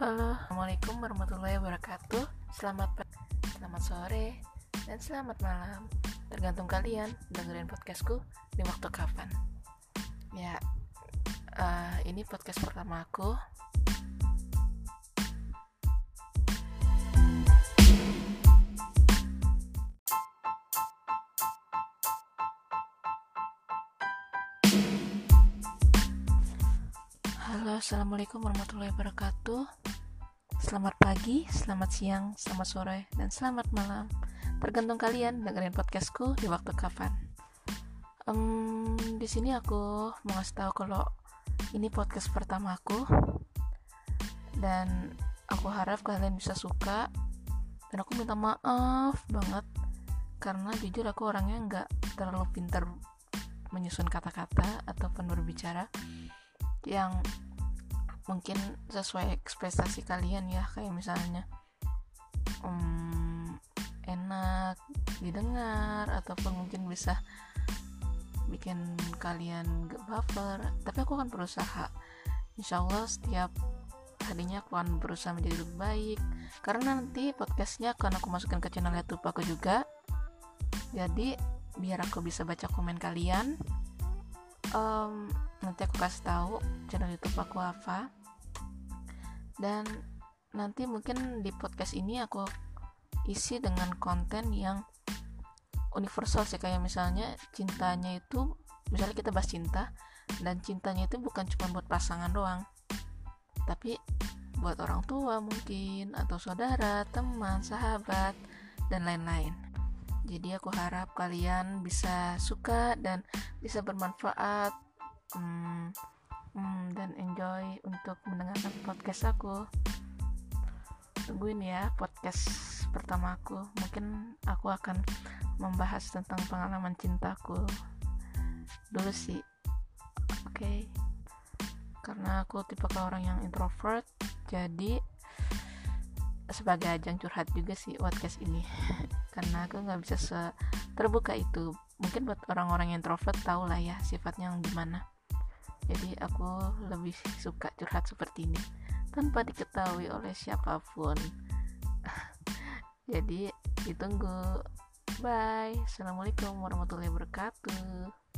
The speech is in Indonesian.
Halo, Assalamualaikum warahmatullahi wabarakatuh. Selamat pagi, selamat sore, dan selamat malam. Tergantung kalian dengerin podcastku di waktu kapan. Ya, uh, ini podcast pertama aku Assalamualaikum warahmatullahi wabarakatuh. Selamat pagi, selamat siang, selamat sore, dan selamat malam. Tergantung kalian dengerin podcastku di waktu kapan. Um, Di sini aku mau ngasih tahu kalau ini podcast pertama aku. Dan aku harap kalian bisa suka. Dan aku minta maaf banget. Karena jujur aku orangnya nggak terlalu pintar menyusun kata-kata ataupun berbicara yang mungkin sesuai ekspektasi kalian ya kayak misalnya um, enak didengar ataupun mungkin bisa bikin kalian gak baper. Tapi aku akan berusaha. Insya Allah setiap harinya aku akan berusaha menjadi lebih baik. Karena nanti podcastnya akan aku masukkan ke channel youtube aku juga. Jadi biar aku bisa baca komen kalian. Um, nanti aku kasih tahu channel YouTube aku apa dan nanti mungkin di podcast ini aku isi dengan konten yang universal sih kayak misalnya cintanya itu misalnya kita bahas cinta dan cintanya itu bukan cuma buat pasangan doang tapi buat orang tua mungkin atau saudara, teman, sahabat dan lain-lain. Jadi aku harap kalian bisa suka dan bisa bermanfaat hmm, dan enjoy untuk mendengarkan podcast aku. Tungguin ya podcast pertama aku. Mungkin aku akan membahas tentang pengalaman cintaku dulu sih. Oke. Okay. karena aku tipe orang yang introvert jadi sebagai ajang curhat juga sih podcast ini. Karena aku nggak bisa terbuka itu. Mungkin buat orang-orang introvert tau lah ya sifatnya yang gimana jadi aku lebih suka curhat seperti ini tanpa diketahui oleh siapa pun. Jadi ditunggu. Bye. Assalamualaikum warahmatullahi wabarakatuh